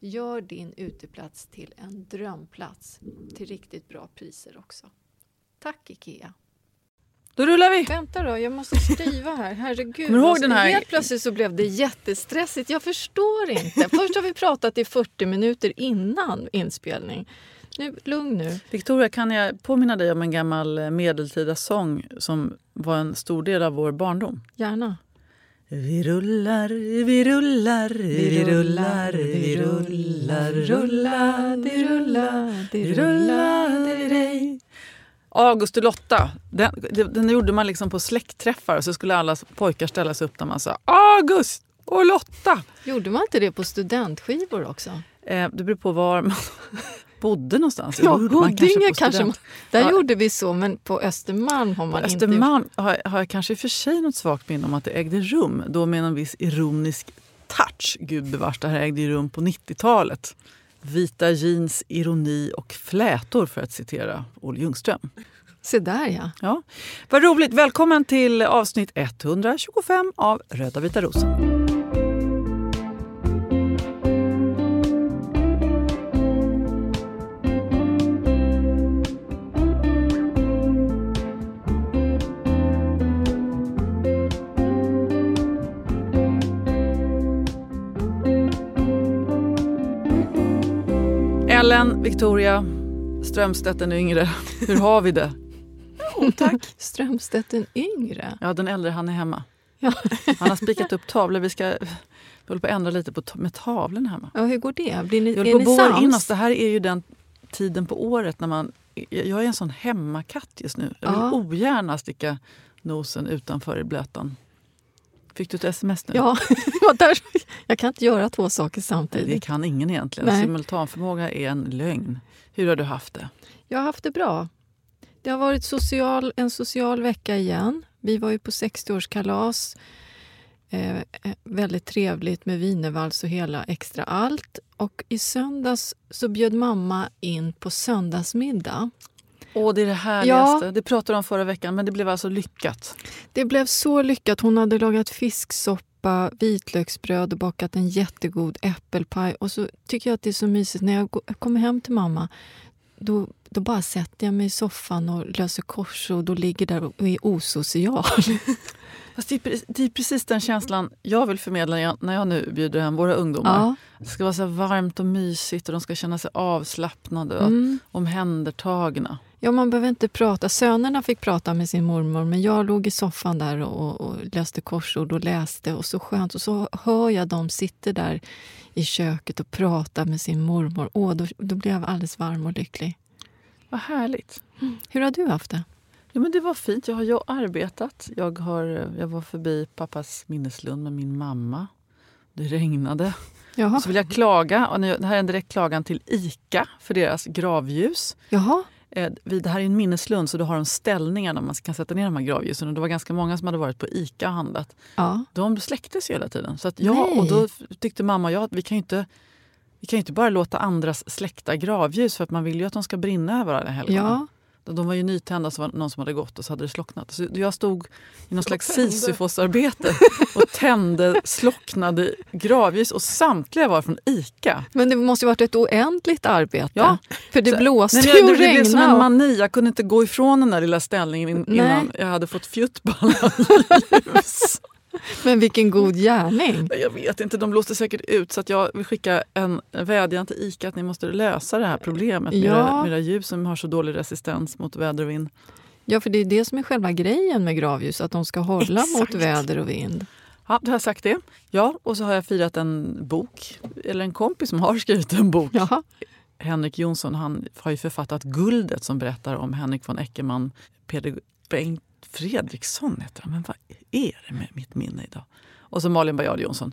Gör din uteplats till en drömplats till riktigt bra priser också. Tack IKEA! Då rullar vi! Vänta då, jag måste skriva här. Herregud. Kommer du ihåg alltså, den här- Helt plötsligt så blev det jättestressigt. Jag förstår inte. Först har vi pratat i 40 minuter innan inspelning. Nu, lugn nu. Victoria, kan jag påminna dig om en gammal medeltida sång som var en stor del av vår barndom? Gärna. Vi rullar, vi rullar, vi rullar, vi rullar, rulla, vi rullar, vi rullar dig. August och Lotta, den, den gjorde man liksom på släktträffar så skulle alla pojkar ställa sig upp när man sa August och Lotta. Gjorde man inte det på studentskivor också? Eh, det beror på var man bodde någonstans. Ja, man Huddinge på kanske. student- Där Ja. gjorde vi så, men på Östermalm har På man inte... Östermalm har, har jag kanske i och för sig något svagt minne om att det ägde rum. Då med en viss ironisk touch. Gud bevars, det här ägde ju rum på 90-talet. Vita jeans, ironi och flätor för att citera Olle Ljungström. Se där ja. Ja. Vad roligt! Välkommen till avsnitt 125 av Röda vita rosen. Ellen, Victoria, Strömstedt den yngre. Hur har vi det? Tack. Strömstedt den yngre. Ja, den äldre han är hemma. Ja. Han har spikat upp tavlor. Vi ska vi håller på att ändra lite på, med tavlorna hemma. Ja, hur går det? Blir ni, Vi är på ni bora in sams? oss. Det här är ju den tiden på året när man... Jag är en sån hemmakatt just nu. Jag vill Ja. ogärna sticka nosen utanför i blötan. Fick du ett sms nu? Ja, där, jag kan inte göra två saker samtidigt. Det kan ingen egentligen. Nej. Simultanförmåga är en lögn. Hur har du haft det? Jag har haft det bra. Det har varit social, en social vecka igen. Vi var ju på 60-årskalas. Eh, eh, väldigt trevligt med wienervals och hela extra allt. Och i söndags så bjöd mamma in på söndagsmiddag. Åh, det är det härligaste. Det pratade du om förra veckan, men det blev alltså lyckat. Det blev så lyckat. Hon hade lagat fisksoppa vitlöksbröd och bakat en jättegod äppelpaj. Och så tycker jag att det är så mysigt när jag kommer hem till mamma. Då, då bara sätter jag mig i soffan och löser korsord och ligger där och är osocial. Fast det, är, det är precis den känslan jag vill förmedla när jag nu bjuder hem våra ungdomar. Ja. Det ska vara så varmt och mysigt och de ska känna sig avslappnade och Mm. omhändertagna. Ja, man behöver inte prata. Sönerna fick prata med sin mormor men jag låg i soffan där och, och läste korsord och läste. Och så skönt. Och så hör jag dem sitta där i köket och prata med sin mormor. Åh, då, då blev jag alldeles varm och lycklig. Vad härligt. Hur har du haft det? Ja, men det var fint. Jag har ju arbetat. Jag, har, jag var förbi pappas minneslund med min mamma. Det regnade. Jaha. Så vill jag klaga. Och nu- det här är en direkt klagan till ICA för deras gravljus. Jaha. Eh, Det här är en minneslund så då har de ställningar där man kan sätta ner de här gravljusen. Och det var ganska många som hade varit på ICA och handlat. Ja. De släcktes ju hela tiden. Så att jag, och då tyckte mamma och jag att vi kan ju inte vi kan inte bara låta andras släckta gravljus för att man vill ju att de ska brinna över alla helgerna. ja. De var ju nytända så var någon som hade gått och så hade det slocknat. Så jag stod i någon slags Sisyfosarbete och tände slocknade gravljus och samtliga var från ICA. Men det måste ju varit ett oändligt arbete. Ja. För det Så- blåste Nej, men och jag, det blev som en regnade. mani. Jag kunde inte gå ifrån den där lilla ställningen in, Nej. innan jag hade fått fjutt på alla ljus. Men vilken god gärning. Jag vet inte, de blåste säkert ut så att jag vill skicka en vädjan till ICA att ni måste lösa det här problemet med, Ja. era, med era ljus som har så dålig resistens mot väder och vind. Ja, för det är det som är själva grejen med gravljus, att de ska hålla Exakt. mot väder och vind. Ja, då har sagt det. Ja, och så har jag firat en bok, eller en kompis som har skrivit en bok. Jaha. Henrik Jonsson han har ju författat Guldet som berättar om Henrik von Eckermann. Peder Bengt Fredriksson heter han. Men vad är det med mitt minne idag? Och så Malin Baryard Jonsson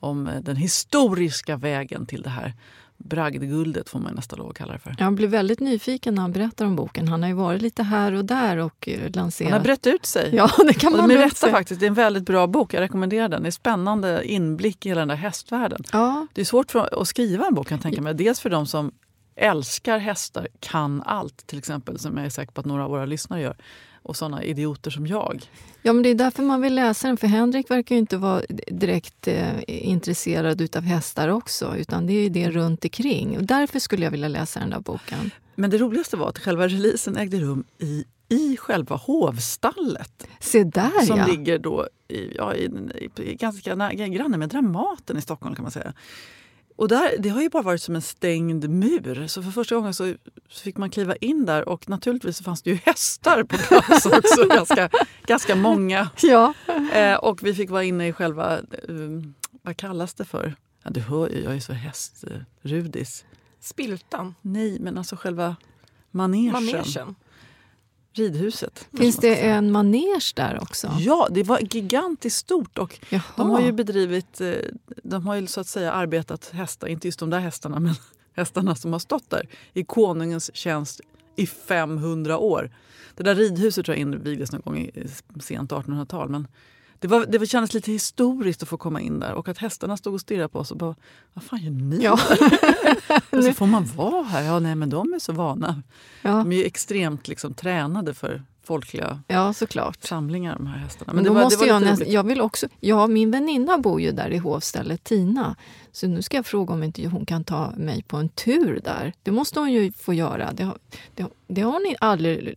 om eh, den historiska vägen till det här bragdguldet får man nästan lov att kalla det för. Jag blir väldigt nyfiken när han berättar om boken. Han har ju varit lite här och där och eh, lanserat. Han har brett ut sig. Ja, det kan och man rätta säga. faktiskt. Det är en väldigt bra bok. Jag rekommenderar den. Det är spännande inblick i hela den där hästvärlden. Ja, Det är svårt för, att skriva en bok kan jag tänka mig. Dels för de som älskar hästar, kan allt till exempel, som jag är säker på att några av våra lyssnare gör. Och såna idioter som jag. ja, men det är därför man vill läsa den. För Henrik verkar ju inte vara direkt eh, intresserad utav hästar också. Utan det är det runt omkring. Och därför skulle jag vilja läsa den där boken. Men det roligaste var att själva releasen ägde rum i, i själva hovstallet. Se där Som ja! ligger då i, ja, i, i, ganska granne med Dramaten i Stockholm kan man säga. Och där, det har ju bara varit som en stängd mur. Så för första gången så, fick man kliva in där och naturligtvis fanns det ju hästar på plats också. ganska, ganska många. Ja. Eh, och vi fick vara inne i själva, eh, vad kallas det för? Ja, du hör ju, jag är så hästrudis. Spiltan. Nej, men alltså själva manegen. Manegen. Ridhuset. Finns det säga. en manege där också? Ja, det var gigantiskt stort. Och Jaha. de har ju bedrivit, eh, de har ju så att säga arbetat hästar, inte just de där hästarna, men hästarna som har stått där i konungens tjänst i 500 år. Det där ridhuset tror jag invigdes någon gång i i sent 1800-tal. Men det, var, det kändes lite historiskt att få komma in där och att hästarna stod och stirrade på oss och bara Vad fan gör ni Ja. Och så får man vara här? Ja, nej men de är så vana. Ja. De är ju extremt liksom, tränade för folkliga ja, såklart. samlingar de här hästarna. Men, det då var, måste det var jag, näst, jag vill också... Ja, min väninna bor ju där i hovstället, Tina. Så nu ska jag fråga om inte hon kan ta mig på en tur där. Det måste hon ju få göra. Det har, det, det har ni aldrig...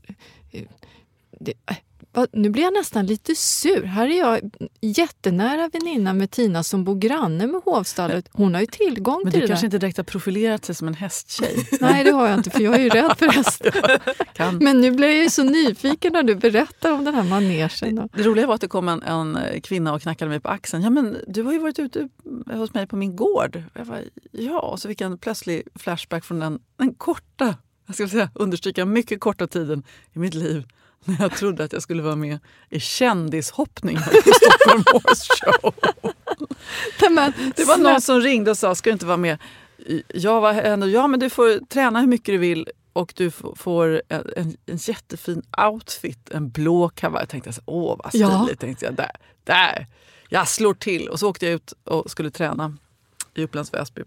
Det, äh, vad- nu blir jag nästan lite sur. Här är jag jättenära väninna med Tina som bor granne med hovstallet. Hon har ju tillgång Men till du det kanske där. inte direkt har profilerat sig som en hästtjej. Nej, det har jag inte för jag är ju rädd för hästar. Men nu blir jag ju så nyfiken när du berättar om den här manegen. då. Det roliga var att det kom en, en kvinna och knackade mig på axeln. Ja, men du har ju varit ute hos mig på min gård. Jag bara, ja, och så fick jag en plötslig flashback från den, den korta, jag ska säga, understryka mycket korta tiden i mitt liv när jag trodde att jag skulle vara med i kändishoppning på Stockholm Horse Show. Men, Det var någon som ringde och sa, ska du inte vara med? Jag var ändå, ja men du får träna hur mycket du vill och du får en, en, en jättefin outfit, en blå kavaj. Jag tänkte, åh vad Ja. stiligt, tänkte jag. Där, där, jag slår till. Och så åkte jag ut och skulle träna i Upplands Väsby.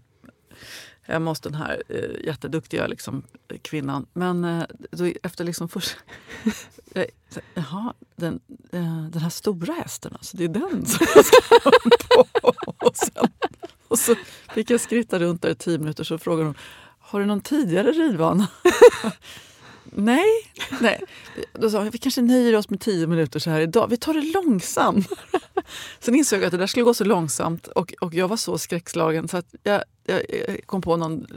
Hemma hos den här eh, jätteduktiga liksom, kvinnan. Men eh, då, efter liksom först... Eh, jaha, den, eh, den här stora hästen, alltså, det är den som jag ska på. Och, sen, och så fick jag skritta runt där i tio minuter så frågade hon har du någon tidigare ridvana? nej, nej. Då sa vi kanske nöjer oss med tio minuter så här idag. Vi tar det långsamt. Sen insåg jag att det där skulle gå så långsamt och, och jag var så skräckslagen så att jag, jag, jag kom på någon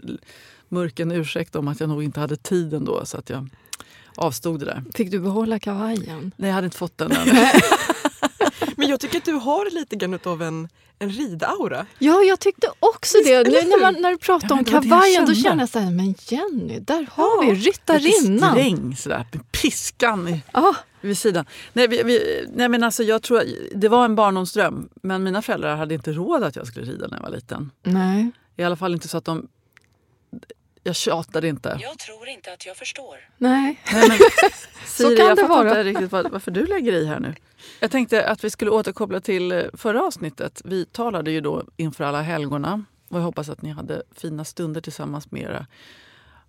mörken ursäkt om att jag nog inte hade tiden då så att jag avstod det där. Fick du behålla kavajen? Nej, jag hade inte fått den än. Men jag tycker att du har lite grann av en, en ridaura. Ja, jag tyckte också Visst, det. Nu när, man, när du pratar Ja, om kavajen då kände. jag så här, men Jenny, där har Ja, vi ryttarinnan. Sträng sådär, med piskan i, Ja, vid sidan. Nej, vi, vi, nej, men alltså, jag tror, det var en barndomsdröm men mina föräldrar hade inte råd att jag skulle rida när jag var liten. nej. I alla fall inte så att de... Jag tjatade inte. Jag tror inte att jag förstår. nej. Nej, men, Siri, kan jag det fattar vara. inte riktigt var, varför du lägger i här nu. Jag tänkte att vi skulle återkoppla till eh, förra avsnittet. Vi talade ju då inför alla helgorna och jag hoppas att ni hade fina stunder tillsammans med era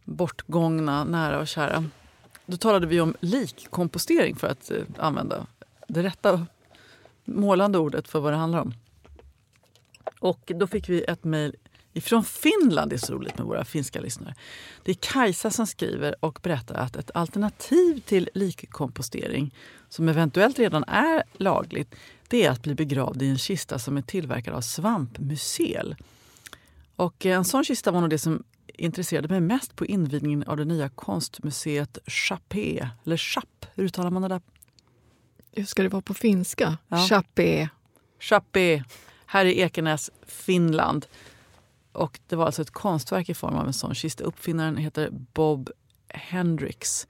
bortgångna nära och kära. Då talade vi om likkompostering för att eh, använda det rätta målande ordet för vad det handlar om. Och då fick vi ett mejl ifrån Finland. Det är så roligt med våra finska lyssnare. Det är Kajsa som skriver och berättar att ett alternativ till likkompostering som eventuellt redan är lagligt det är att bli begravd i en kista som är tillverkad av svampmycel. Och en sån kista var nog det som intresserade mig mest på invigningen av det nya konstmuseet Chapé, eller Chap, hur uttalar man det där? Hur ska det vara på finska? Ja. Chappé. Chapé, här i Ekenäs, Finland. Och det var alltså ett konstverk i form av en sån kista. Uppfinnaren heter Bob Hendricks.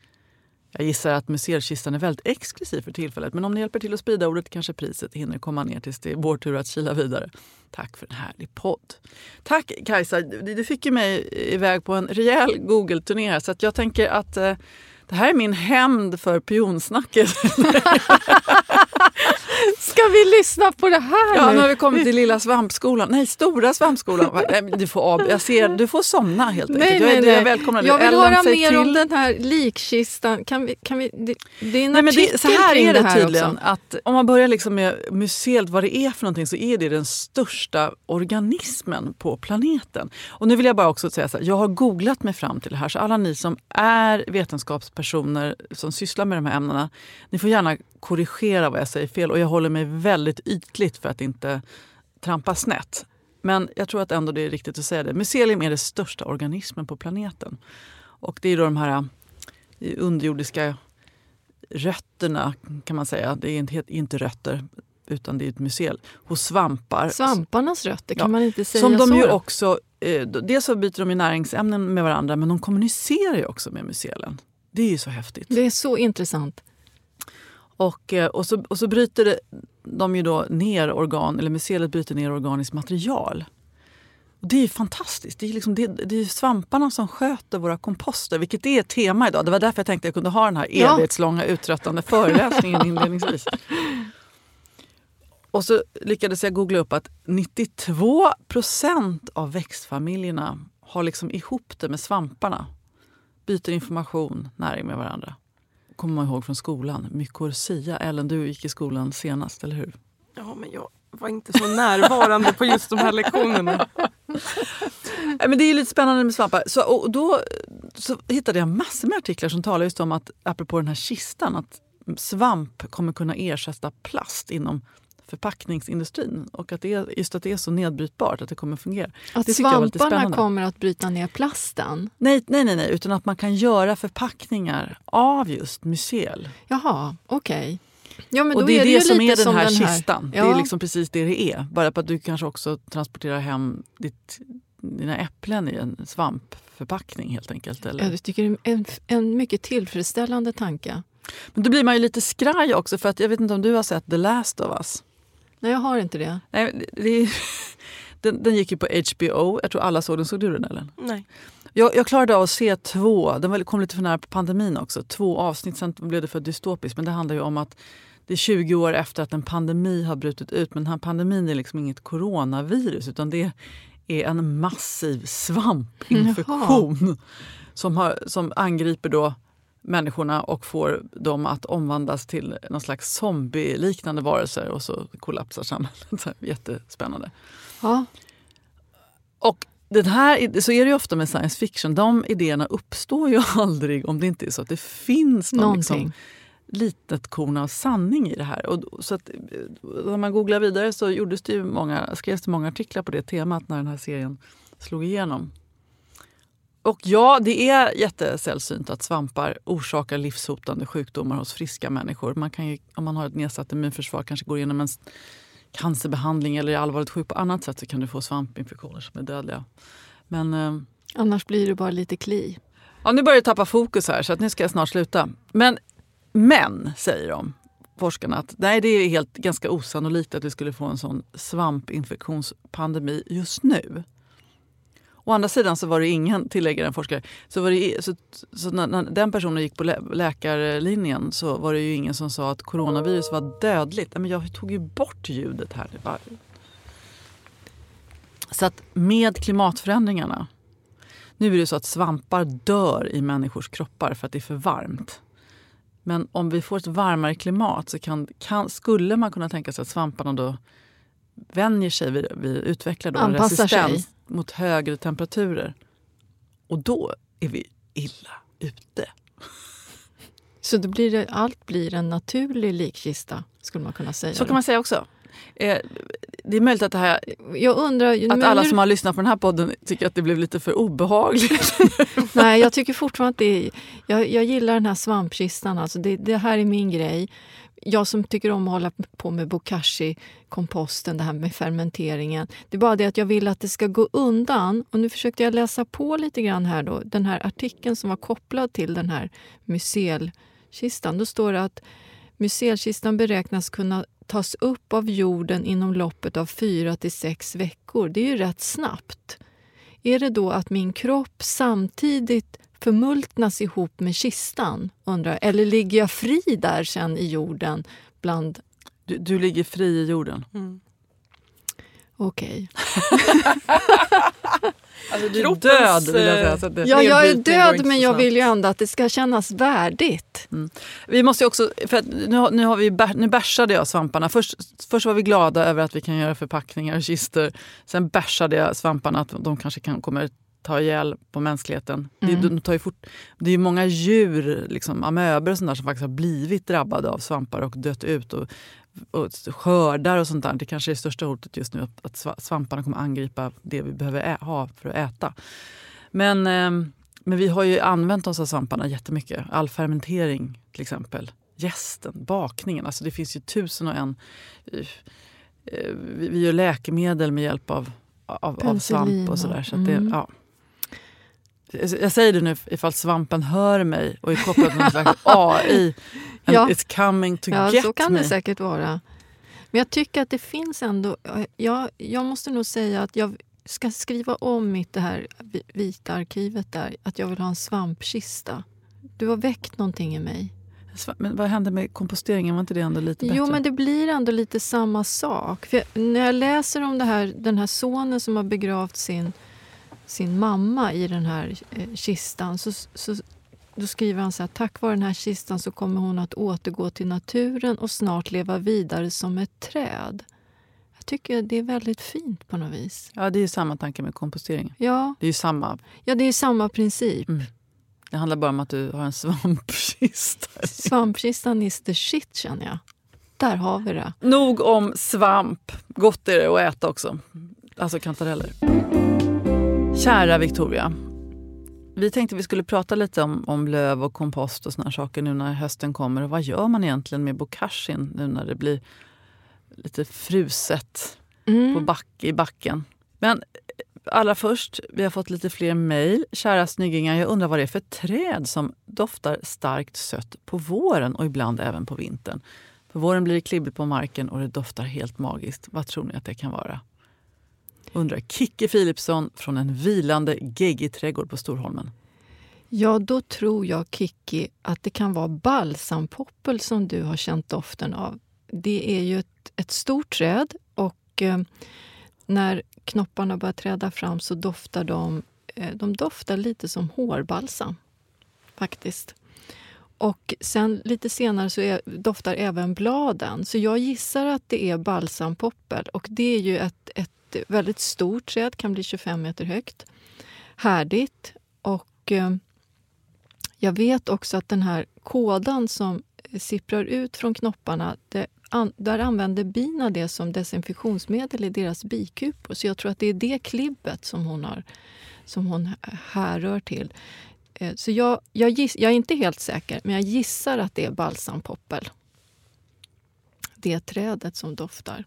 Jag gissar att museikistan är väldigt exklusiv för tillfället men om ni hjälper till att sprida ordet kanske priset hinner komma ner tills det är vår tur att kila vidare. Tack för en härlig podd. Tack Kajsa, du du fick ju mig iväg på en rejäl Google-turné här så att jag tänker att eh, det här är min hämnd för pionsnacket. Ska vi lyssna på det här Ja, nu? har vi kommit till lilla svampskolan. Nej, stora svampskolan. Du får, av, jag ser, du får somna helt enkelt. Nej, nej, nej. jag välkomnar dig. Jag vill Ellen, höra mer till. om den här likkistan. Kan vi, kan vi, det, det är en Nej, men det, så här är det, här tydligen. också. Att om man börjar liksom med museet, vad det är för någonting, så är det den största organismen på planeten. Och nu vill jag bara också säga så här, jag har googlat mig fram till det här. Så alla ni som är vetenskapspersoner som sysslar med de här ämnena, ni får gärna korrigera vad jag säger fel. Och jag håller mig väldigt ytligt för att inte trampa snett. Men jag tror att ändå det är riktigt att säga det. Mycelium är den största organismen på planeten. Och det är då de här eh, underjordiska rötterna kan man säga. Det är inte, inte rötter utan det är ett mycel hos svampar. Svamparnas rötter, kan Ja. man inte säga Som de så? ju också, eh, dels så byter de ju näringsämnen med varandra men de kommunicerar ju också med mycelen. Det är ju så häftigt. Det är så intressant. Och, eh, och, så, och så bryter det- de ju då ner organ, eller mycelet bryter ner organiskt material. Och det är ju fantastiskt. Det är, liksom, det, det är svamparna som sköter våra komposter, vilket är ett tema idag. Det var därför jag tänkte att jag kunde ha den här Ja. evighetslånga uttröttande föreläsningen inledningsvis. Och så lyckades jag googla upp att 92 procent av växtfamiljerna har liksom ihop det med svamparna. Byter information, näring med varandra. Kommer man ihåg från skolan. Mykorrhiza. Ellen, du gick i skolan senast, eller hur? Ja, men jag var inte så närvarande på just de här lektionerna. Men det är lite spännande med svampar. Så, och då så hittade jag massor med artiklar som talar just om att, apropå den här kistan, att svamp kommer kunna ersätta plast inom förpackningsindustrin. Och att det är, just att det är så nedbrytbart att det kommer fungera. Att det svamparna kommer att bryta ner plasten. Nej, nej, nej, nej, utan att man kan göra förpackningar av just mycel. Jaha, okej. Ja, men och det är det, ju som lite är den som här, kistan. Det Ja. är liksom precis det det är. Bara på att du kanske också transporterar hem ditt, dina äpplen i en svampförpackning helt enkelt. Eller? Jag tycker det är en, en mycket tillfredsställande tanke. Men då blir man ju lite skraj också för att jag vet inte om du har sett The Last of Us? Nej, jag har inte det. Nej, det, den, den gick ju på HBO. Jag tror alla såg den. Såg du den Ellen? Nej. Jag, jag klarade av att se två, den var- kom lite för nära pandemin också, två avsnitt, sen blev det för dystopiskt. Men det handlar ju om att det är 20 år efter att en pandemi har brutit ut. Men den här pandemin är liksom inget coronavirus utan det är en massiv svampinfektion som, har, som angriper då människorna och får dem att omvandlas till någon slags zombie-liknande varelser och så kollapsar samhället. Jättespännande. Ja. Och den här, så är det ju ofta med science fiction. De idéerna uppstår ju aldrig om det inte är så att det finns någon liksom, litet korn av sanning i det här. Och, så att, när man googlar vidare så gjordes det ju många, skrevs det många artiklar på det temat när den här serien slog igenom. Och ja, det är jättesällsynt att svampar orsakar livshotande sjukdomar hos friska människor. Man kan ju, om man har ett nedsatt immunförsvar, kanske går igenom en cancerbehandling eller är allvarligt sjuk på annat sätt så kan du få svampinfektioner som är dödliga. Men eh, Annars blir det bara lite kli. ja, nu börjar det tappa fokus här så att nu ska jag snart sluta. Men, men säger de, forskarna, att nej, det är helt ganska osannolikt att vi skulle få en sån svampinfektionspandemi just nu. Å andra sidan så var det ingen, tillägger en forskare, så, var det, så, så när, när den personen gick på lä, läkarlinjen så var det ju ingen som sa att coronavirus var dödligt. Men jag tog ju bort ljudet här. Så att med klimatförändringarna nu är det så att svampar dör i människors kroppar för att det är för varmt. Men om vi får ett varmare klimat så kan, kan, skulle man kunna tänka sig att svamparna då vänjer sig, vi, vi utvecklar då Anpassar resistens sig. mot högre temperaturer. Och då är vi illa ute. Så då blir det, allt blir en naturlig likkista, skulle man kunna säga. Så kan man säga också. Eh, det är möjligt att, det här, Jag undrar... att alla som har lyssnat på den här podden tycker att det blev lite för obehagligt. Nej, jag tycker fortfarande att det är... Jag, jag gillar den här svampkistan. Alltså det, det här är min grej. Jag som tycker om att hålla på med bokashi-komposten, det här med fermenteringen. Det är bara det att jag vill att det ska gå undan. Och nu försökte jag läsa på lite grann här då. Den här artikeln som var kopplad till den här mycelkistan. Då står det att mycelkistan beräknas kunna tas upp av jorden inom loppet av fyra till sex veckor. Det är ju rätt snabbt. Är det då att min kropp samtidigt förmultnas ihop med kistan? Undrar. Eller ligger jag fri där sen i jorden? bland... Du, du ligger fri i jorden. Mm. Okej. Alltså, du är Kroppens, död vill jag säga. eh, Så att det, Ja, jag är död men jag vill ju ändå att det ska kännas värdigt. Vi måste också, för nu, nu, har vi, nu bärsade jag svamparna. Först, först var vi glada över att vi kan göra förpackningar och kistor. Sen bärsade jag svamparna att de kanske kan, kommer ta ihjäl på mänskligheten. Mm. Det, de tar ju fort, det är ju många djur, liksom, amöber och sånt där som faktiskt har blivit drabbade av svampar och dött ut. Och, och skördar och sånt där. Det kanske är det största hotet just nu, att, att sva- svamparna kommer angripa det vi behöver ha för att äta. Men, ehm, men vi har ju använt oss av svamparna jättemycket. All fermentering till exempel. Jästen, bakningen. Alltså det finns ju tusen och en. eh, Vi, vi gör läkemedel med hjälp av, av, av svamp och sådär. Så det, mm. ja. Jag säger det nu ifall svampen hör mig och är kopplad till någon slags AI. Ja. it's coming to Ja, get så kan me. det säkert vara. Men jag tycker att det finns ändå... Jag, jag måste nog säga att jag ska skriva om mitt det här vi- vita arkivet där. Att jag vill ha en svampkista. Du har väckt någonting i mig. Men vad hände med komposteringen? Var inte det ändå lite bättre? Jo, men det blir ändå lite samma sak. För jag, när jag läser om det här, den här sonen som har begravt sin, sin mamma i den här eh, kistan så, så då skriver han så här, tack vare den här kistan så kommer hon att återgå till naturen och snart leva vidare som ett träd. Jag tycker det är väldigt fint på något vis. Ja, det är ju samma tanke med komposteringen. Ja, Det är ju samma. ja det är samma princip. Mm. Det handlar bara om att du har en svampkista. Svampkistan is the shit känner jag. Där har vi det. Nog om svamp. Gott är det att äta också. Alltså kantareller. Kära Victoria. Vi tänkte vi skulle prata lite om, om löv och kompost och såna saker nu när hösten kommer. Och vad gör man egentligen med bokashin nu när det blir lite fruset Mm. på back, i backen? Men allra först, vi har fått lite fler mejl. Kära snyggingar, jag undrar vad det är för träd som doftar starkt sött på våren och ibland även på vintern. På våren blir det klibbigt på marken och det doftar helt magiskt. Vad tror ni att det kan vara? Undrar Kicke Philipsson från en vilande geggig trädgård på Storholmen. Ja, då tror jag, Kicki, att det kan vara balsampoppel som du har känt doften av. Det är ju ett, ett stort träd och eh, när knopparna börjar träda fram så doftar de, eh, de doftar lite som hårbalsam, faktiskt. Och sen lite senare så är, doftar även bladen. Så jag gissar att det är balsampoppel. Och det är ju ett, ett väldigt stort träd, kan bli 25 meter högt. Härdigt. Och eh, jag vet också att den här kådan som eh, sipprar ut från knopparna, det, an, där använder bina det som desinfektionsmedel i deras bikupor. Så jag tror att det är det klibbet som hon, har, som hon härrör till. Eh, så jag, jag, giss, jag är inte helt säker, men jag gissar att det är balsampoppel. Det trädet som doftar.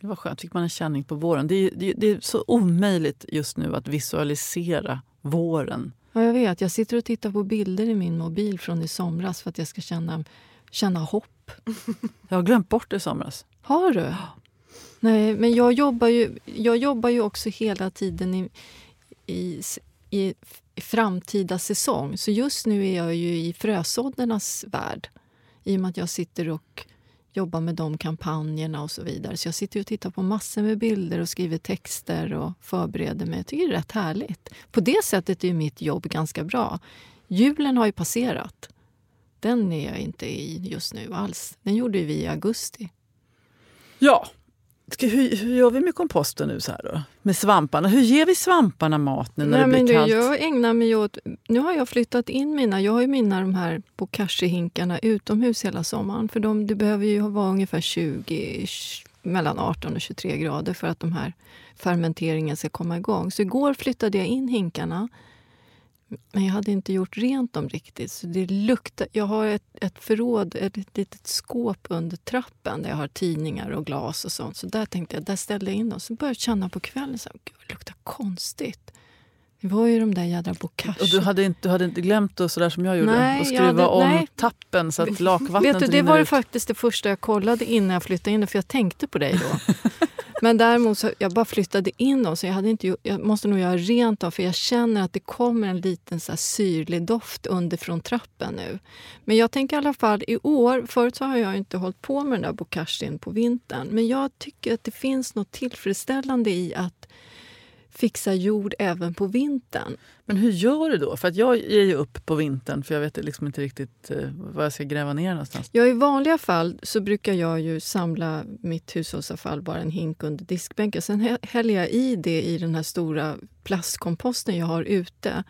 Det var skönt, fick man en känning på våren. Det är, det, det är så omöjligt just nu att visualisera våren. Ja, jag vet. Jag sitter och tittar på bilder i min mobil från i somras för att jag ska känna, känna hopp. Jag har glömt bort det i somras. Har du? Nej, men jag jobbar ju, jag jobbar ju också hela tiden i, i, i framtida säsong. Så just nu är jag ju i frösåddernas värld. I och med att jag sitter och jobbar med de kampanjerna och så vidare. Så jag sitter och tittar på massor med bilder och skriver texter och förbereder mig. Jag tycker det är rätt härligt. På det sättet är mitt jobb ganska bra. Julen har ju passerat. Den är jag inte i just nu alls. Den gjorde vi i augusti. Ja, hur, hur gör vi med komposten nu? Så här då? Med svamparna? Hur ger vi svamparna mat nu när Nej, det blir men kallt? Jag ägnar mig åt... Nu har jag flyttat in mina... Jag har ju mina de här bokashi-hinkarna utomhus hela sommaren. För de, det behöver ju vara ungefär 20, mellan 18 och 23 grader för att de här fermenteringen ska komma igång. Så igår flyttade jag in hinkarna men jag hade inte gjort rent dem riktigt. Så det luktar, jag har ett, ett förråd, ett litet skåp under trappen där jag har tidningar och glas och sånt. Så där tänkte jag, där ställde jag in dem. Så började jag känna på kvällen att det luktar konstigt. Det var ju de där jädra bokashi. Och du hade inte, du hade inte glömt det sådär som jag gjorde? Nej, och skruva hade, om nej. tappen så att lakvattnet Vet du, det var ut? faktiskt det första jag kollade innan jag flyttade in för jag tänkte på dig då. Men däremot så jag bara flyttade in dem, så jag, hade inte, gjort- jag måste nog göra rent dem för jag känner att det kommer en liten så här syrlig doft underifrån trappen nu. Men jag tänker i alla fall i år, förut så har jag inte hållit på med den där bokashin på vintern, men jag tycker att det finns något tillfredsställande i att fixa jord även på vintern. Men hur gör du då? För att jag ger ju upp på vintern för jag vet liksom inte riktigt eh, vad jag ska gräva ner någonstans. Ja, I vanliga fall så brukar jag ju samla mitt hushållsavfall bara en hink under diskbänken. Sen häller jag i det i den här stora plastkomposten jag har ute.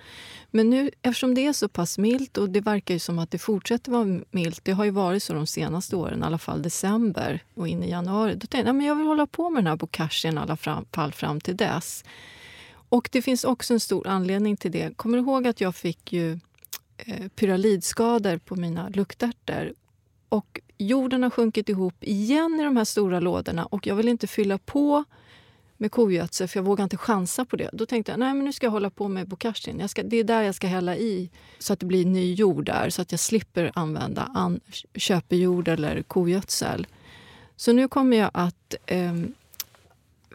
Men nu, eftersom det är så pass milt och det verkar ju som att det fortsätter vara milt. Det har ju varit så de senaste åren, i alla fall december och in i januari. Då tänkte jag, men jag vill hålla på med den här bokashin i alla fall fram till dess. Och det finns också en stor anledning till det. Kommer du ihåg att jag fick ju eh, pyralidskador på mina luktärtor? Och jorden har sjunkit ihop igen i de här stora lådorna och jag vill inte fylla på med kogödsel för jag vågar inte chansa på det. Då tänkte jag nej men nu ska jag hålla på med bokashin. Jag ska, det är där jag ska hälla i så att det blir ny jord där så att jag slipper använda an, köpejord eller kogödsel. Så nu kommer jag att eh,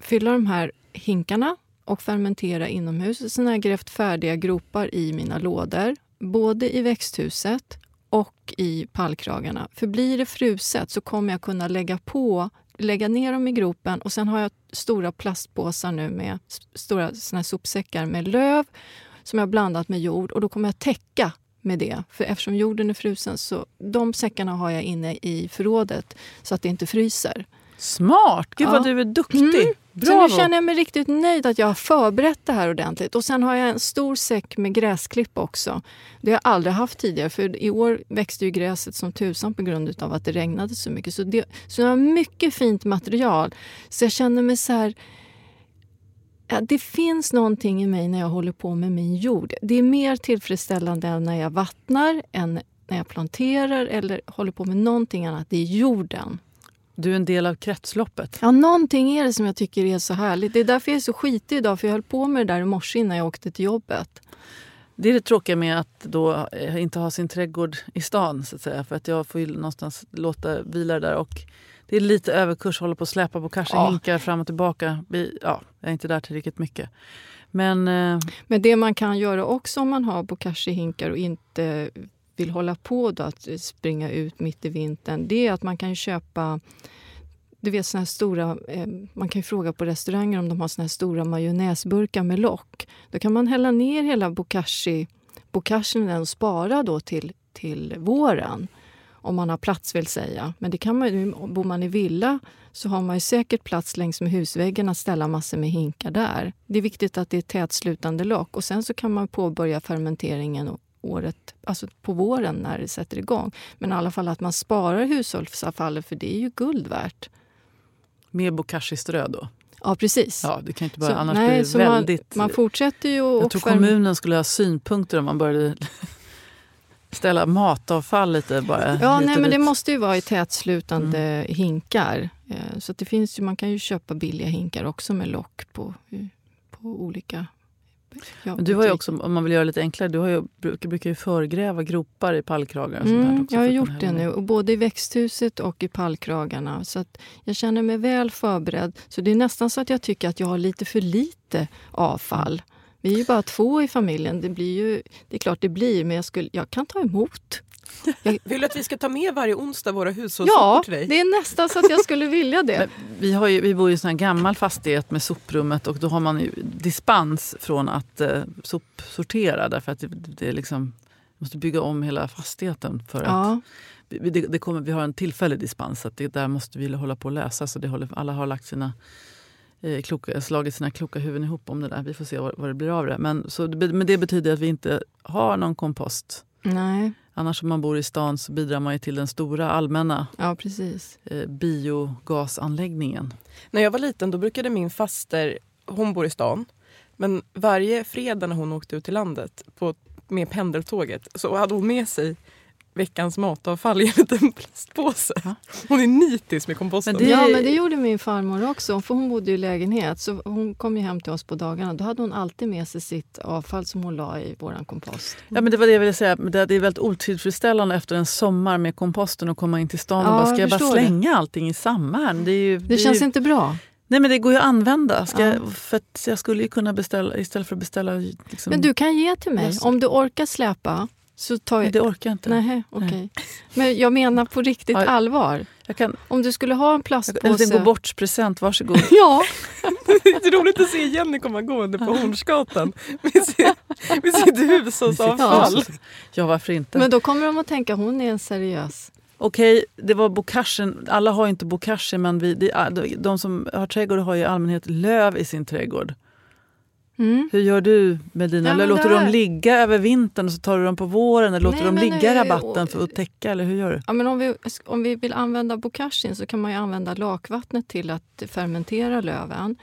fylla de här hinkarna och fermentera inomhus. Sen har jag grävt färdiga gropar i mina lådor, både i växthuset och i pallkragarna. För blir det fruset så kommer jag kunna lägga på lägga ner dem i gropen och sen har jag stora plastpåsar nu med stora såna sopsäckar med löv som jag blandat med jord och då kommer jag täcka med det. För eftersom jorden är frusen så de säckarna har jag inne i förrådet så att det inte fryser. Smart! Gud vad Ja. du är duktig! Mm. Så Bravo! nu känner jag mig riktigt nöjd att jag har förberett det här ordentligt. Och sen har jag en stor säck med gräsklipp också. Det har jag aldrig haft tidigare för i år växte ju gräset som tusan på grund av att det regnade så mycket. Så, det, så jag har mycket fint material. Så jag känner mig så här... Ja, det finns någonting i mig när jag håller på med min jord. Det är mer tillfredsställande än när jag vattnar, än när jag planterar eller håller på med någonting annat. Det är jorden. Du är en del av kretsloppet. Ja, någonting är det som jag tycker är så härligt. Det är därför jag är så skitig idag, för jag höll på med det där i morse innan jag åkte till jobbet. Det är det tråkiga med att då eh, inte ha sin trädgård i stan. Så att säga. För att jag får ju någonstans låta vila där. Och det är lite överkurs, håller på att släpa på kanske Ja. fram och tillbaka. Ja, jag är inte där till riktigt mycket. Men eh, Men det man kan göra också om man har bokashi-hinkar och inte vill hålla på då att springa ut mitt i vintern, det är att man kan köpa du vet såna här stora, eh, man kan ju fråga på restauranger om de har såna här stora majonnäsburkar med lock. Då kan man hälla ner hela bokashi, bokashin i den och spara då till till våren. Om man har plats vill säga. Men det kan man, ju- bor man i villa så har man ju säkert plats längs med husväggen att ställa massor med hinkar där. Det är viktigt att det är tätslutande lock och sen så kan man påbörja fermenteringen och, året, alltså på våren när det sätter igång. Men i alla fall att man sparar hushållsavfallet för det är ju guld värt. Med bokashi-strö då? Ja, precis. Ja, det kan inte bara, Så- annars nej, blir det väldigt... Man, man fortsätter ju jag tror kommunen skulle ha synpunkter om man började ställa matavfall lite bara. Ja, nej, men det måste ju vara i tätslutande Mm. hinkar. Eh, Så det finns ju, man kan ju köpa billiga hinkar också med lock på, på olika ja, du har ju också, om man vill göra det lite enklare, du har ju, brukar, brukar ju förgräva gropar i pallkragar. Och Mm, också jag har gjort det nu, och både i växthuset och i pallkragarna. Så att jag känner mig väl förberedd. Så det är nästan så att jag tycker att jag har lite för lite avfall. Vi är ju bara två i familjen. Det, blir ju, det är klart det blir, men jag, skulle, jag kan ta emot. Vill du att vi ska ta med varje onsdag våra hushållssopor Ja, till dig? det är nästan så att jag skulle vilja det. Men vi, har ju, vi bor i en sån här gammal fastighet med soprummet och då har man ju dispens från att eh, sopsortera därför att det, det är liksom, måste bygga om hela fastigheten. för att Ja. vi, det, det kommer, vi har en tillfällig dispens så att det där måste vi hålla på att lösa. Så det håller, alla har lagt sina, eh, kloka, slagit sina kloka huvuden ihop om det där. Vi får se vad, vad det blir av det. Men, så, det- men det betyder att vi inte har någon kompost. Nej, Annars om man bor i stan så bidrar man ju till den stora allmänna ja precis. eh, biogasanläggningen. När jag var liten då brukade min faster, hon bor i stan, men varje fredag när hon åkte ut till landet på, med pendeltåget så hade hon med sig veckans matavfall i en liten plastpåse. Ja. Hon är nitisk med komposten. Men det- Ja, men det gjorde min farmor också. För hon bodde i lägenhet. Så hon kom ju hem till oss på dagarna. Då hade hon alltid med sig sitt avfall som hon la i våran kompost. Ja, men det var det jag ville säga. Det det är väldigt otillfredsställande efter en sommar med komposten och komma in till stan Ja, och bara, ska jag bara förstår det. slänga allting i samma? Det, är ju, Det är känns ju, inte bra. Nej men det går ju att använda. Ska Ja. jag, för att jag skulle ju kunna beställa istället för att beställa... Liksom, Men du kan ge till mig. Om du orkar släpa så tar jag... det orkar jag inte. Nej, okej. Men jag menar på riktigt Ja. allvar. Kan, Om du skulle ha en en plastpåse... liten gå bort-present, varsågod. Ja, Det är roligt att se Jenny komma gående på Hornsgatan med sitt, med sitt hushållsavfall. Ja, varför inte? men då kommer de att tänka hon är en seriös. Okej, det var bokaschen. Alla har inte bokashi, men vi, de som har trädgård har i allmänhet löv i sin trädgård. Mm. Hur gör du med dina Ja, Låter du dem ligga över vintern och så tar du dem på våren? Eller låter du dem ligga i rabatten för att täcka? Eller hur gör du? Ja, men om, vi, om vi vill använda bokashin så kan man använda lakvattnet till att fermentera löven.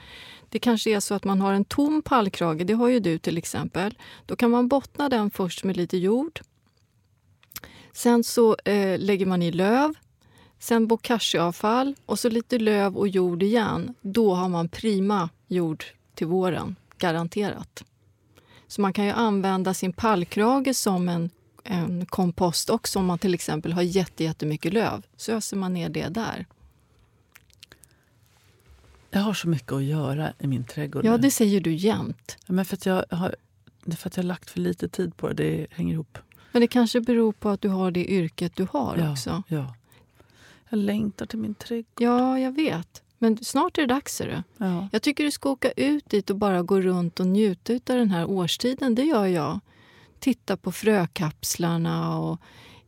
Det kanske är så att man har en tom pallkrage, det har ju du till exempel. Då kan man bottna den först med lite jord. Sen så eh, lägger man i löv, sen bokashiavfall och så lite löv och jord igen. Då har man prima jord till våren, garanterat. Så man kan ju använda sin pallkrage som en en kompost också om man till exempel har jätte, jättemycket löv. Så öser man ner det där. Jag har så mycket att göra i min trädgård. Ja, det säger du jämt. Ja, Men för att jag har, det är för att jag har lagt för lite tid på det. Det hänger ihop. Men det kanske beror på att du har det yrket du har ja, också. Ja. Jag längtar till min trädgård. Ja, jag vet. Men snart är det dags. Är det. Ja. Jag tycker du ska åka ut dit och bara gå runt och njuta av den här årstiden. Det gör jag. Titta på frökapslarna och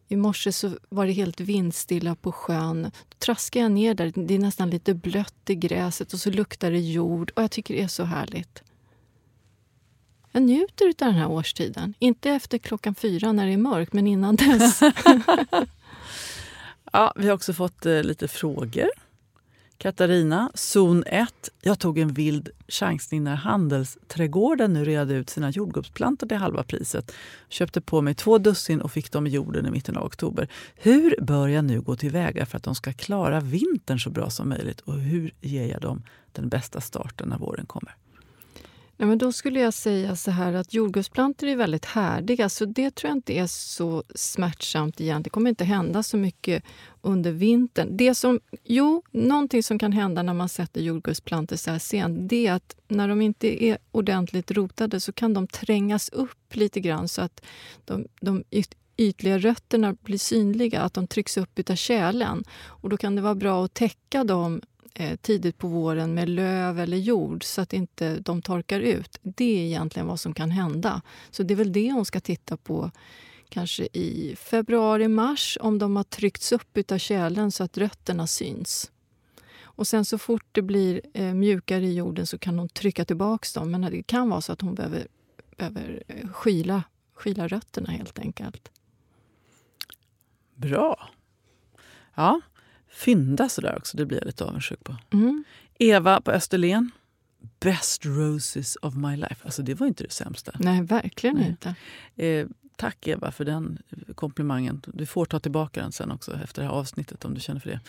i morse så var det helt vindstilla på sjön. Då traskar jag ner där. Det är nästan lite blött i gräset och så luktar det jord. Och jag tycker det är så härligt. Jag njuter av den här årstiden. Inte efter klockan fyra när det är mörkt, men innan dess. Ja, vi har också fått eh, lite frågor. Katarina, zon 1. Jag tog en vild chansning när Handelsträdgården nu reade ut sina jordgubbsplantor till halva priset. Köpte på mig två dussin och fick dem i jorden i mitten av oktober. Hur bör jag nu gå tillväga för att de ska klara vintern så bra som möjligt? Och hur ger jag dem den bästa starten när våren kommer? Nej, men då skulle jag säga så här att jordgubbsplantor är väldigt härdiga så det tror jag inte är så smärtsamt igen. Det kommer inte hända så mycket under vintern. Det som, jo, någonting som kan hända när man sätter jordgubbsplantor så här sent det är att när de inte är ordentligt rotade så kan de trängas upp lite grann så att de, de yt- ytliga rötterna blir synliga, att de trycks upp av tjälen. Och då kan det vara bra att täcka dem Eh, tidigt på våren med löv eller jord så att inte de torkar ut. Det är egentligen vad som kan hända. Så det är väl det hon ska titta på kanske i februari, mars om de har tryckts upp av tjälen så att rötterna syns. Och sen så fort det blir eh, mjukare i jorden så kan hon trycka tillbaka dem. Men det kan vara så att hon behöver, behöver eh, skyla, skyla rötterna helt enkelt. Bra. Ja, fynda sådär också, det blir jag lite avundsjuk på. Mm. Eva på Österlen. Best roses of my life. Alltså det var inte det sämsta. Nej, verkligen Nej. inte. Eh, tack Eva för den komplimangen. Du får ta tillbaka den sen också efter det här avsnittet om du känner för det.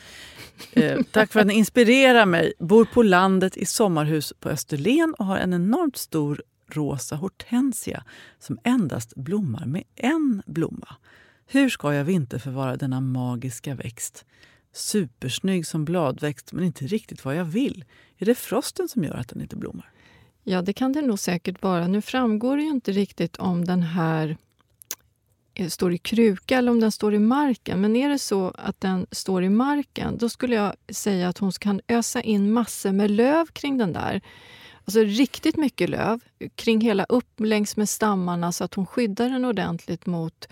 Eh, tack för att ni inspirerar mig. Bor på landet i sommarhus på Österlen och har en enormt stor rosa hortensia som endast blommar med en blomma. Hur ska jag vinterförvara denna magiska växt? Supersnygg som bladväxt men inte riktigt vad jag vill. Är det frosten som gör att den inte blommar? Ja, det kan det nog säkert vara. Nu framgår det ju inte riktigt om den här eh, står i kruka eller om den står i marken. Men är det så att den står i marken, då skulle jag säga att hon kan ösa in massor med löv kring den där. Alltså riktigt mycket löv kring hela upp längs med stammarna så att hon skyddar den ordentligt mot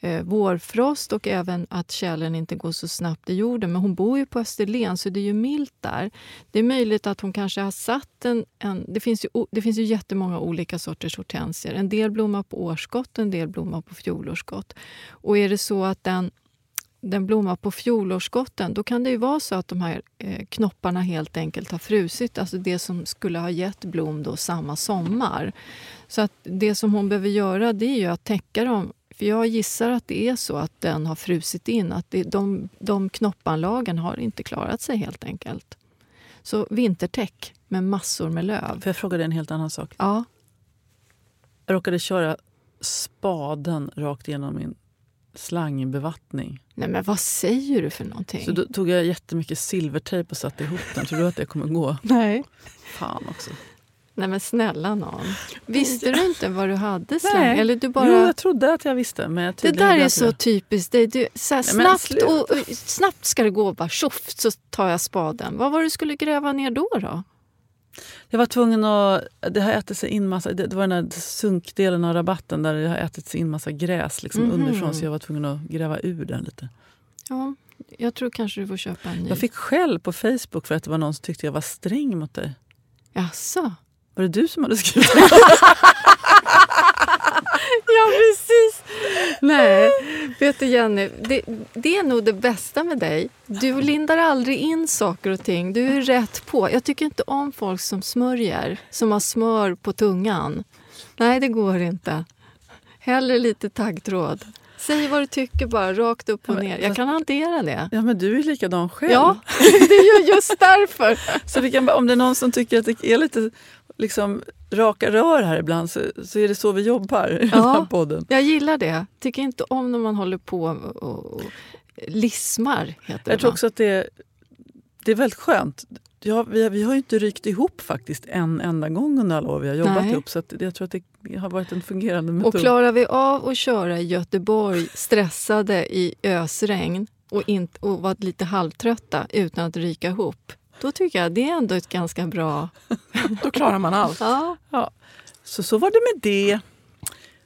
eh, vårfrost och även att kärlen inte går så snabbt i jorden. Men hon bor ju på Österlen så det är ju milt där. Det är möjligt att hon kanske har satt en... en det, finns ju, det finns ju jättemånga olika sorters hortensier. En del blommar på årsskott, en del blommar på fjolårsskott. Och är det så att den den blommar på fjolårsskotten, då kan det ju vara så att de här eh, knopparna helt enkelt har frusit. Alltså det som skulle ha gett blom då samma sommar. Så att det som hon behöver göra det är ju att täcka dem. För jag gissar att det är så att den har frusit in. Att det, de, de knoppanlagen har inte klarat sig helt enkelt. Så vintertäck med massor med löv. För jag fråga dig en helt annan sak. Ja, Jag råkade köra spaden rakt igenom min slangbevattning. nej men vad säger du för någonting? Så då tog jag jättemycket silvertejp och satte ihop den. Tror du att det kommer gå? nej. Fan också. Nej men snälla nån. Visste du inte vad du hade slang? Nej. Eller du bara... Jo, jag trodde att jag visste. Men jag det där är jag så inte typiskt dig. Du, så här, Nej, snabbt, och, och, snabbt ska det gå. Bara tjoff så tar jag spaden. Vad var det du skulle gräva ner då? då? Jag var tvungen att... Det har ätit sig in massa... Det var den där sunkdelen av rabatten där det har ätit sig in massa gräs liksom Mhm. underifrån. Så jag var tvungen att gräva ur den lite. Ja, jag tror kanske du får köpa en ny. Jag fick skäll på Facebook för att det var någon som tyckte jag var sträng mot dig. Jaså? Var det du som hade skrivit Ja, precis. Nej, vet du Jenny, det, det är nog det bästa med dig. Du lindar aldrig in saker och ting. Du är rätt på. Jag tycker inte om folk som smörjer, som har smör på tungan. Nej, det går inte. Hellre lite taggtråd. Säg vad du tycker bara, rakt upp och Ja, ner. Jag kan hantera det. Ja, men du är likadan själv. Ja, det är ju just därför. Så vi kan, om det är någon som tycker att det är lite liksom, raka rör här ibland så, så är det så vi jobbar i den här Ja. podden. Jag gillar det. Tycker inte om när man håller på och, och, lismar. Heter det, Jag tror va? också att det, det är väldigt skönt. Ja, vi, vi har ju inte rykt ihop faktiskt en enda gång under alla år vi har jobbat Nej. ihop. Så att jag tror att det har varit en fungerande metod. Och klarar vi av att köra i Göteborg stressade i ösregn och, inte, och vara lite halvtrötta utan att ryka ihop, då tycker jag det är ändå ett ganska bra... Då klarar man allt. Ja. Så så var det med det.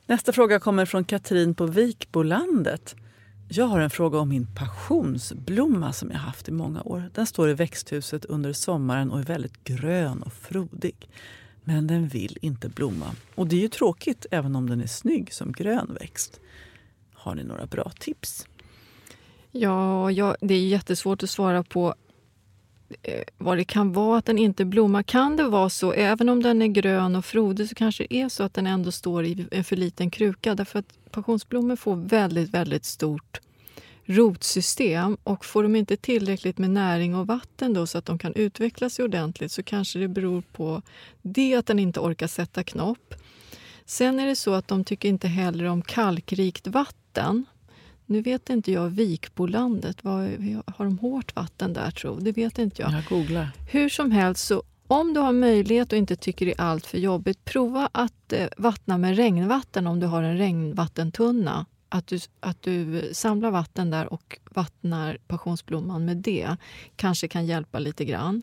Nästa fråga kommer från Katrin på Vikbolandet. Jag har en fråga om min passionsblomma som jag haft i många år. Den står i växthuset under sommaren och är väldigt grön och frodig. Men den vill inte blomma. Och det är ju tråkigt även om den är snygg som grön växt. Har ni några bra tips? Ja, ja, det är jättesvårt att svara på Eh, vad det kan vara att den inte blommar. Kan det vara så, även om den är grön och frodig, så kanske det är så att den ändå står i en för liten kruka. Därför att passionsblommor får väldigt, väldigt stort rotsystem och får de inte tillräckligt med näring och vatten då så att de kan utveckla sig ordentligt så kanske det beror på det att den inte orkar sätta knopp. Sen är det så att de tycker inte heller om kalkrikt vatten. Nu vet inte jag Vikbolandet, vad, har de hårt vatten där tro? Det vet inte jag. Jag googlar. Hur som helst, så om du har möjlighet och inte tycker det är allt för jobbigt, prova att eh, vattna med regnvatten om du har en regnvattentunna. Att du, att du samlar vatten där och vattnar passionsblomman med det. Kanske kan hjälpa lite grann.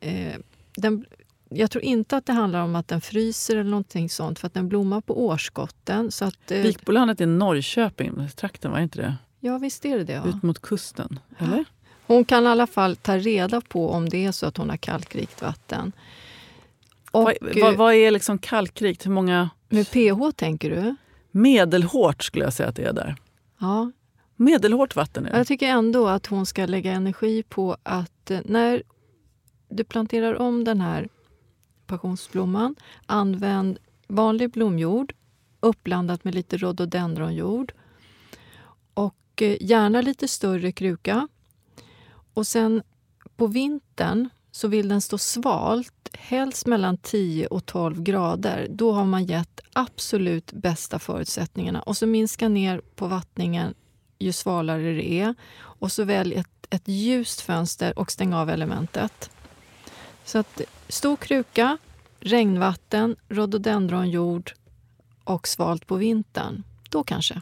Eh, den, jag tror inte att det handlar om att den fryser eller någonting sånt för att den blommar på. Så att, eh, Vikbolandet är Norrköping, trakten var inte det? ja, visst är det det. Ja. Ut mot kusten, eller? Hon kan i alla fall ta reda på om det är så att hon har kalkrikt vatten. Och, Vad, eh, vad, vad är liksom kalkrikt? Hur många... Med pH tänker du? Medelhårt skulle jag säga att det är där. Ja, Medelhårt vatten är det. Jag tycker ändå att hon ska lägga energi på att eh, när du planterar om den här passionsblomman, använd vanlig blomjord uppblandat med lite rhododendronjord och eh, gärna lite större kruka. Och sen på vintern så vill den stå svalt, helst mellan 10 och 12 grader. Då har man gett absolut bästa förutsättningarna. Och så minska ner på vattningen ju svalare det är. Och så välj ett, ett ljust fönster och stäng av elementet. Så att stor kruka, regnvatten, rhododendronjord och svalt på vintern. Då kanske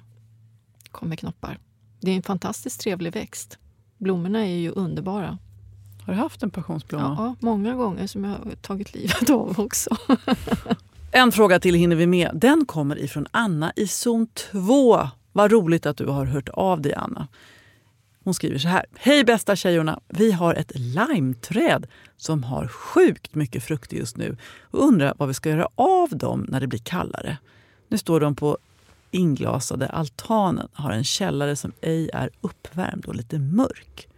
kommer knoppar. Det är en fantastiskt trevlig växt. Blommorna är ju underbara. Har du haft en passionsblomma? Ja, många gånger som jag har tagit livet av också. En fråga till hinner vi med. Den kommer ifrån Anna i zon 2. Vad roligt att du har hört av dig, Anna. Hon skriver så här. Hej bästa tjejorna! Vi har ett limeträd som har sjukt mycket frukter just nu och undrar vad vi ska göra av dem när det blir kallare. Nu står de på inglasade altanen har en källare som ej är uppvärmd och lite mörk.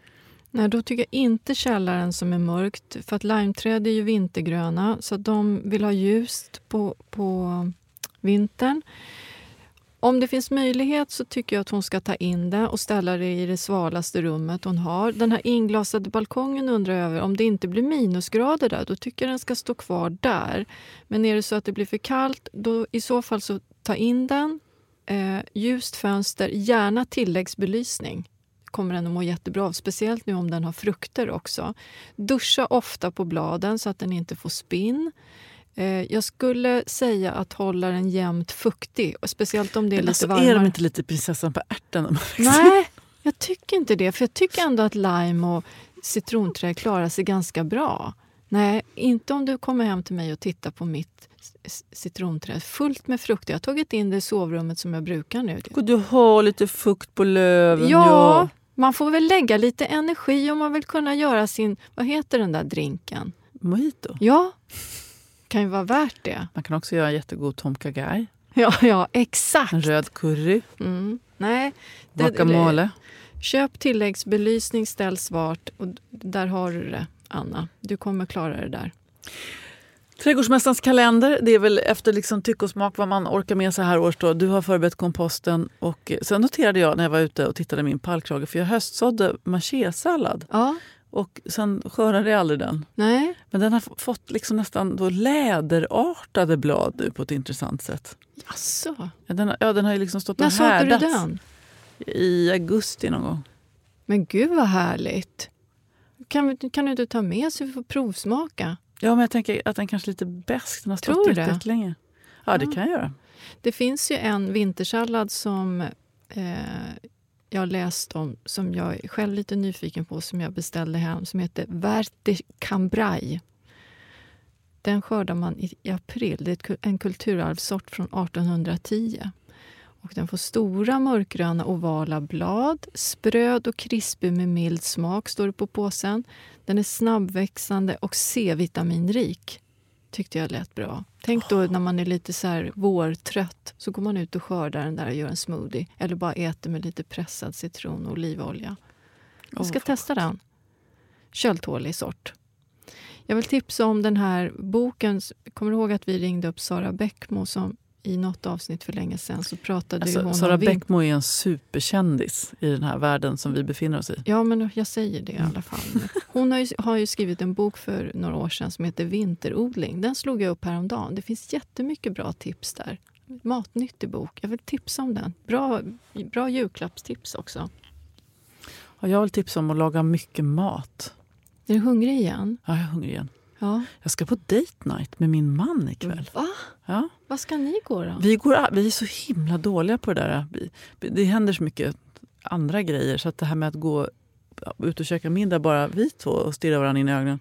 Nej, då tycker jag inte källaren som är mörkt. För att limeträd är ju vintergröna, så att de vill ha ljust på, på vintern. Om det finns möjlighet så tycker jag att hon ska ta in det och ställa det i det svalaste rummet hon har. Den här inglasade balkongen undrar jag över, om det inte blir minusgrader där, då tycker jag den ska stå kvar där. Men är det så att det blir för kallt, då i så fall så ta in den. Eh, ljust fönster, gärna tilläggsbelysning kommer den att må jättebra av. Speciellt nu om den har frukter också. Duscha ofta på bladen så att den inte får spinn. Eh, jag skulle säga att hålla den jämnt fuktig, och speciellt om det är Men lite alltså, varmare. är de inte lite prinsessan på ärten? Nej, jag tycker inte det. För jag tycker ändå att lime och citronträd klarar sig ganska bra. Nej, inte om du kommer hem till mig och tittar på mitt citronträd. Fullt med frukter. Jag har tagit in det i sovrummet som jag brukar nu. Och du har lite fukt på löven. Ja, man får väl lägga lite energi om man vill kunna göra sin... Vad heter den där drinken? Mojito. Ja, kan ju vara värt det. Man kan också göra en jättegod tom kagai. Ja, ja exakt. En röd curry. Mm. Nej, det- Guacamole. Köp tilläggsbelysning, ställ svart och där har du det, Anna. Du kommer klara det där. Trädgårdsmästarens kalender, det är väl efter liksom tycke och smak vad man orkar med så här års. Då. Du har förberett komposten. Och sen noterade jag när jag var ute och tittade i min pallkrage, för jag höstsådde machésallad. Ja, Och sen skördade jag aldrig den. nej. Men den har fått liksom nästan då läderartade blad nu på ett intressant sätt. Jaså? Ja, den, har- ja, den har ju liksom stått När och sådde du härdats den? i augusti någon gång. Men gud vad härligt. Kan, kan du inte ta med så vi får provsmaka? Ja, men jag tänker att den kanske är lite besk. Den har Tror stått du det? jättelänge. Ja, det Ja. kan jag göra. Det finns ju en vintersallad som eh, jag har läst om, som jag är själv lite nyfiken på, som jag beställde hem, som heter Verte Cambrai. Den skördar man i, april. Det är en kulturarvssort från 1810. Och den får stora mörkgröna ovala blad, spröd och krispig med mild smak, står det på påsen. Den är snabbväxande och C-vitaminrik. Tyckte jag lät bra. Tänk då när man är lite så här vårtrött, så går man ut och skördar den där och gör en smoothie. Eller bara äter med lite pressad citron och olivolja. Jag ska Åh, testa den. Köldtålig sort. Jag vill tipsa om den här boken. Kommer du ihåg att vi ringde upp Sara Bäckmo som i något avsnitt för länge sedan så pratade Alltså, hon Sara om Bäckmo är en superkändis i den här världen som vi befinner oss i. Ja, men jag säger det i alla fall. Hon har ju, har ju skrivit en bok för några år sedan som heter Vinterodling. Den slog jag upp häromdagen. Det finns jättemycket bra tips där. Matnyttig bok. Jag vill tipsa om den. Bra, bra julklappstips också. Och jag vill tipsa om att laga mycket mat. Är du hungrig igen? Ja, jag är hungrig igen. Ja. Jag ska på date night med min man ikväll. Va? Ja. Vad ska ni gå då? Vi, går, vi är så himla dåliga på det där. Det händer så mycket andra grejer så att det här med att gå ut och käka middag bara vi två och stirra varandra in i ögonen.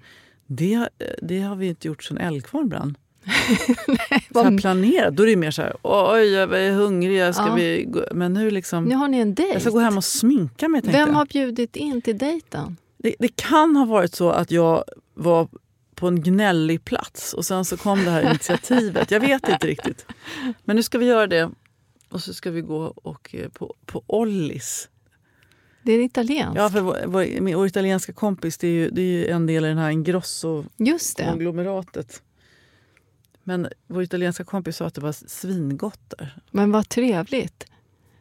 Det, det har vi inte gjort sedan Eldkvarn brann. så här planerat. Då är det mer så här, oj jag är hungrig, ska Ja. vi gå? Men nu liksom, Nu har ni en dejt. jag ska gå hem och sminka mig tänkte Vem har bjudit in till dejten? Det, det kan ha varit så att jag var på en gnällig plats och sen så kom det här initiativet. Jag vet inte riktigt. Men nu ska vi göra det. Och så ska vi gå och, eh, på, på Ollis. Det är italienskt. Ja, för vår, vår, min, vår italienska kompis det är, ju, det är ju en del i den här. Ingrosso-konglomeratet. Men vår italienska kompis sa att det var svingott där. Men vad trevligt.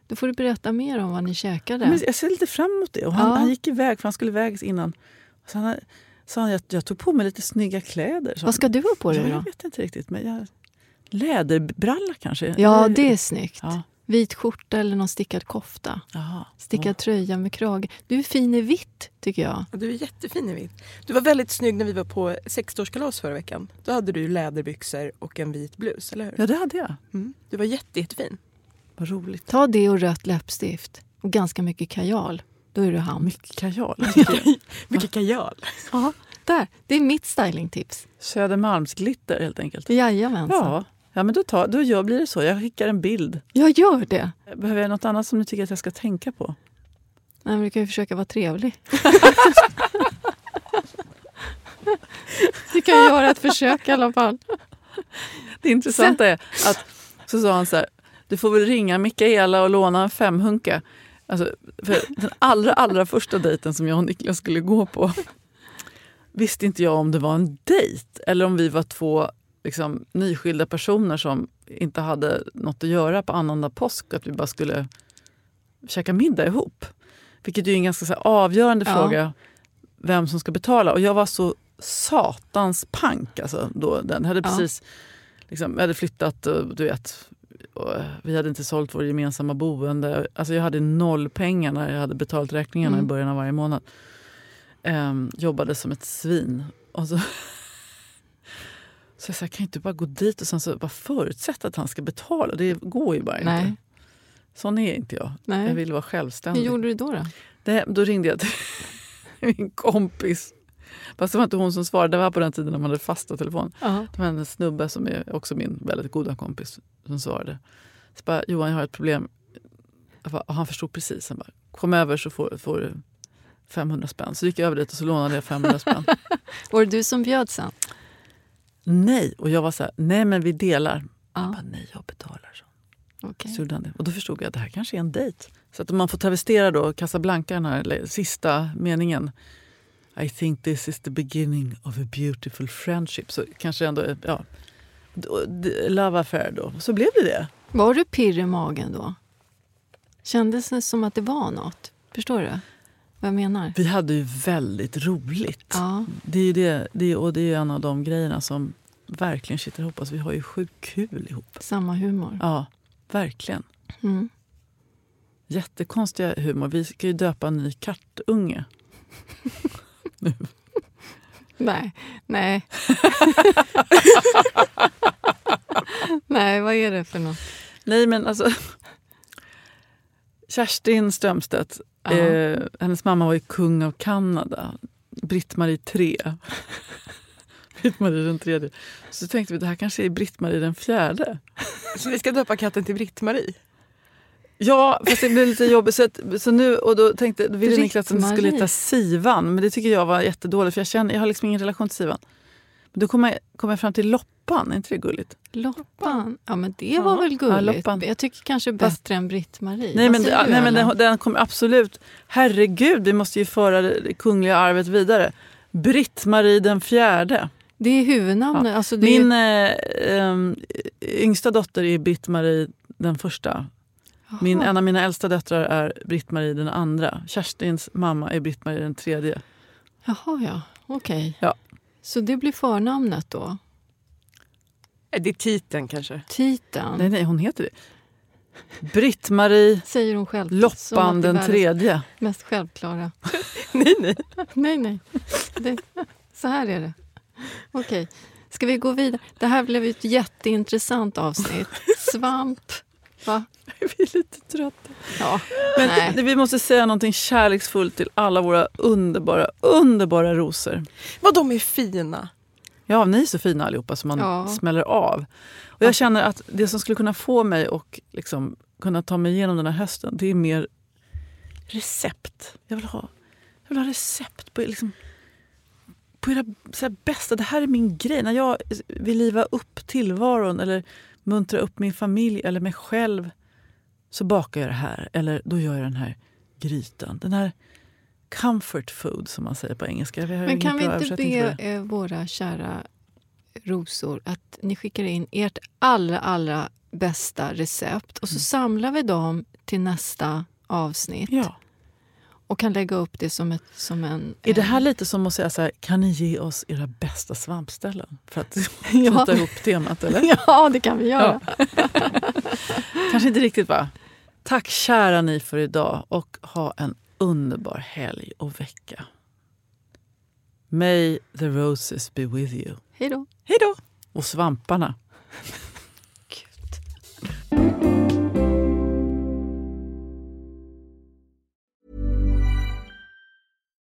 Då får du berätta mer om vad ni käkade. Men jag ser lite fram emot det. Och han, Ja. han gick iväg, för han skulle iväg innan. Så han, sa han att jag tog på mig lite snygga kläder. Vad ska du ha på dig Ja, då? Jag vet inte riktigt. Men jag, läderbralla kanske? Ja, det är snyggt. Ja. Vit skjorta eller någon stickad kofta. Jaha. Stickad tröja med krage. Du är fin i vitt, tycker jag. Ja, Du är jättefin i vitt. Du var väldigt snygg när vi var på 60-årskalas förra veckan. Då hade du läderbyxor och en vit blus, eller hur? Ja, det hade jag. Mm. Du var jätte, jättefin. Vad roligt. Ta det och rött läppstift. Och ganska mycket kajal. Då är du ham. Mycket kajal. Mycket kajal. Ja, där. Det är mitt stylingtips. Södermalmsglitter helt enkelt. Jajamensan. Ja, ja men då, tar, då gör, blir det så. Jag skickar en bild. Jag gör det. Behöver jag något annat som du tycker att jag ska tänka på? Nej, men du kan ju försöka vara trevlig. du kan ju göra ett försök i alla fall. Det intressanta är att så sa han så här, du får väl ringa Mikaela och låna en femhunka. Alltså, för den allra, allra första dejten som jag och Niklas skulle gå på visste inte jag om det var en dejt eller om vi var två liksom, nyskilda personer som inte hade något att göra på annandag påsk. Att vi bara skulle käka middag ihop. Vilket är en ganska här, avgörande Ja. fråga vem som ska betala. Och jag var så satans pank. Alltså, då, den hade Ja. precis liksom, jag hade flyttat, och, du vet, eh, vi hade inte sålt vår gemensamma boende. Alltså jag hade noll pengar när jag hade betalt räkningarna Mm. i början av varje månad. Ehm, jobbade som ett svin. Och så, så jag sa, kan jag inte bara gå dit och sen så bara förutsätta att han ska betala? Det går ju bara Nej. inte. Sån är inte jag. Nej. Jag vill vara Hur självständig. gjorde du då? då? Det, då ringde jag till min kompis. Fast det var inte hon som svarade. Det var på den tiden när man hade fasta telefon. Ja. Det var en snubbe som är också min väldigt goda kompis som svarade. Så bara, Johan jag har ett problem. Bara, han förstod precis. Han bara, kom över så får, får du 500 spänn. Så gick jag över dit och så lånade jag 500 spänn. Var det du som bjöd sen? nej! Och jag var så här, nej men vi delar. Ja. bara, nej jag betalar. Så. okej. Så gjorde han det. Och då förstod jag att det här kanske är en dejt. Så att om man får travestera då Casablanca, den här sista meningen. I think this is the beginning of a beautiful friendship. Så kanske ändå, ja. Love affair då. Så blev det det. Var du pirr i magen då? Kändes det som att det var något? Förstår du vad jag menar? Vi hade ju väldigt roligt. Ja. Det är det, det är, och det är en av de grejerna som verkligen kittlar ihop oss. Vi har ju sjukt kul ihop. Samma humor. Ja, verkligen. Mm. Jättekonstiga humor. Vi ska ju döpa en ny kattunge. Nej, nej. nej, vad är det för något? Nej men alltså. Kerstin Strömstedt, Ja. eh, hennes mamma var ju kung av Kanada. Britt-Marie 3. Britt-Marie den tredje. Så tänkte vi det här kanske är Britt-Marie den fjärde. Så vi ska döpa katten till Britt-Marie? Ja, fast det blev lite jobbigt. Så, att, så nu, och då tänkte då ville Niklas att den skulle heta Sivan. Men det tycker jag var jättedåligt för jag, känner, jag har liksom ingen relation till Sivan. Men då kom jag, kom jag fram till Loppan, är inte det gulligt? Loppan? Ja, men det Ja. var väl Ja, gulligt? Loppan. jag tycker kanske Fast- bättre än Britt-Marie. Nej men, nej, men den, den kommer absolut... Herregud, vi måste ju föra det det kungliga arvet vidare. Britt-Marie den fjärde. Det är huvudnamnet. Alltså det Min är... eh, ehm, yngsta dotter är Britt-Marie den första. Min, en av mina äldsta döttrar är Britt-Marie den andra. Kerstins mamma är Britt-Marie den tredje. Jaha, ja. Okej. Ja. Så det blir förnamnet då? Det är titeln kanske. Titeln? Nej, nej, hon heter det. Britt-Marie Säger hon själv. Loppan den tredje. Mest självklara. nej, nej. nej, nej. Det, så här är det. Okej. Ska vi gå vidare? Det här blev ett jätteintressant avsnitt. Svamp, Va? Vi är lite trötta. Ja. Men Nej. vi måste säga någonting kärleksfullt till alla våra underbara, underbara rosor. Vad de är fina. Ja, ni är så fina allihopa som man Ja. smäller av. Och jag känner att det som skulle kunna få mig och liksom kunna ta mig igenom den här hösten, det är mer recept. Jag vill ha, jag vill ha recept på, liksom, på era bästa... Det här är min grej. När jag vill liva upp tillvaron eller muntra upp min familj eller mig själv så bakar jag det här. Eller då gör jag den här grytan. Den här comfort food som man säger på engelska. Men kan vi inte be eh, våra kära rosor att ni skickar in ert allra, allra bästa recept och så samlar vi dem till nästa avsnitt Ja. Och kan lägga upp det som, ett, som en... Är det här lite som att säga så här, kan ni ge oss era bästa svampställen? För att Ja. knyta ihop temat, eller? Ja, det kan vi göra. Kanske inte riktigt va? Tack kära ni för idag och ha en underbar helg och vecka. May the roses be with you. Hej då. Hej då! Och svamparna.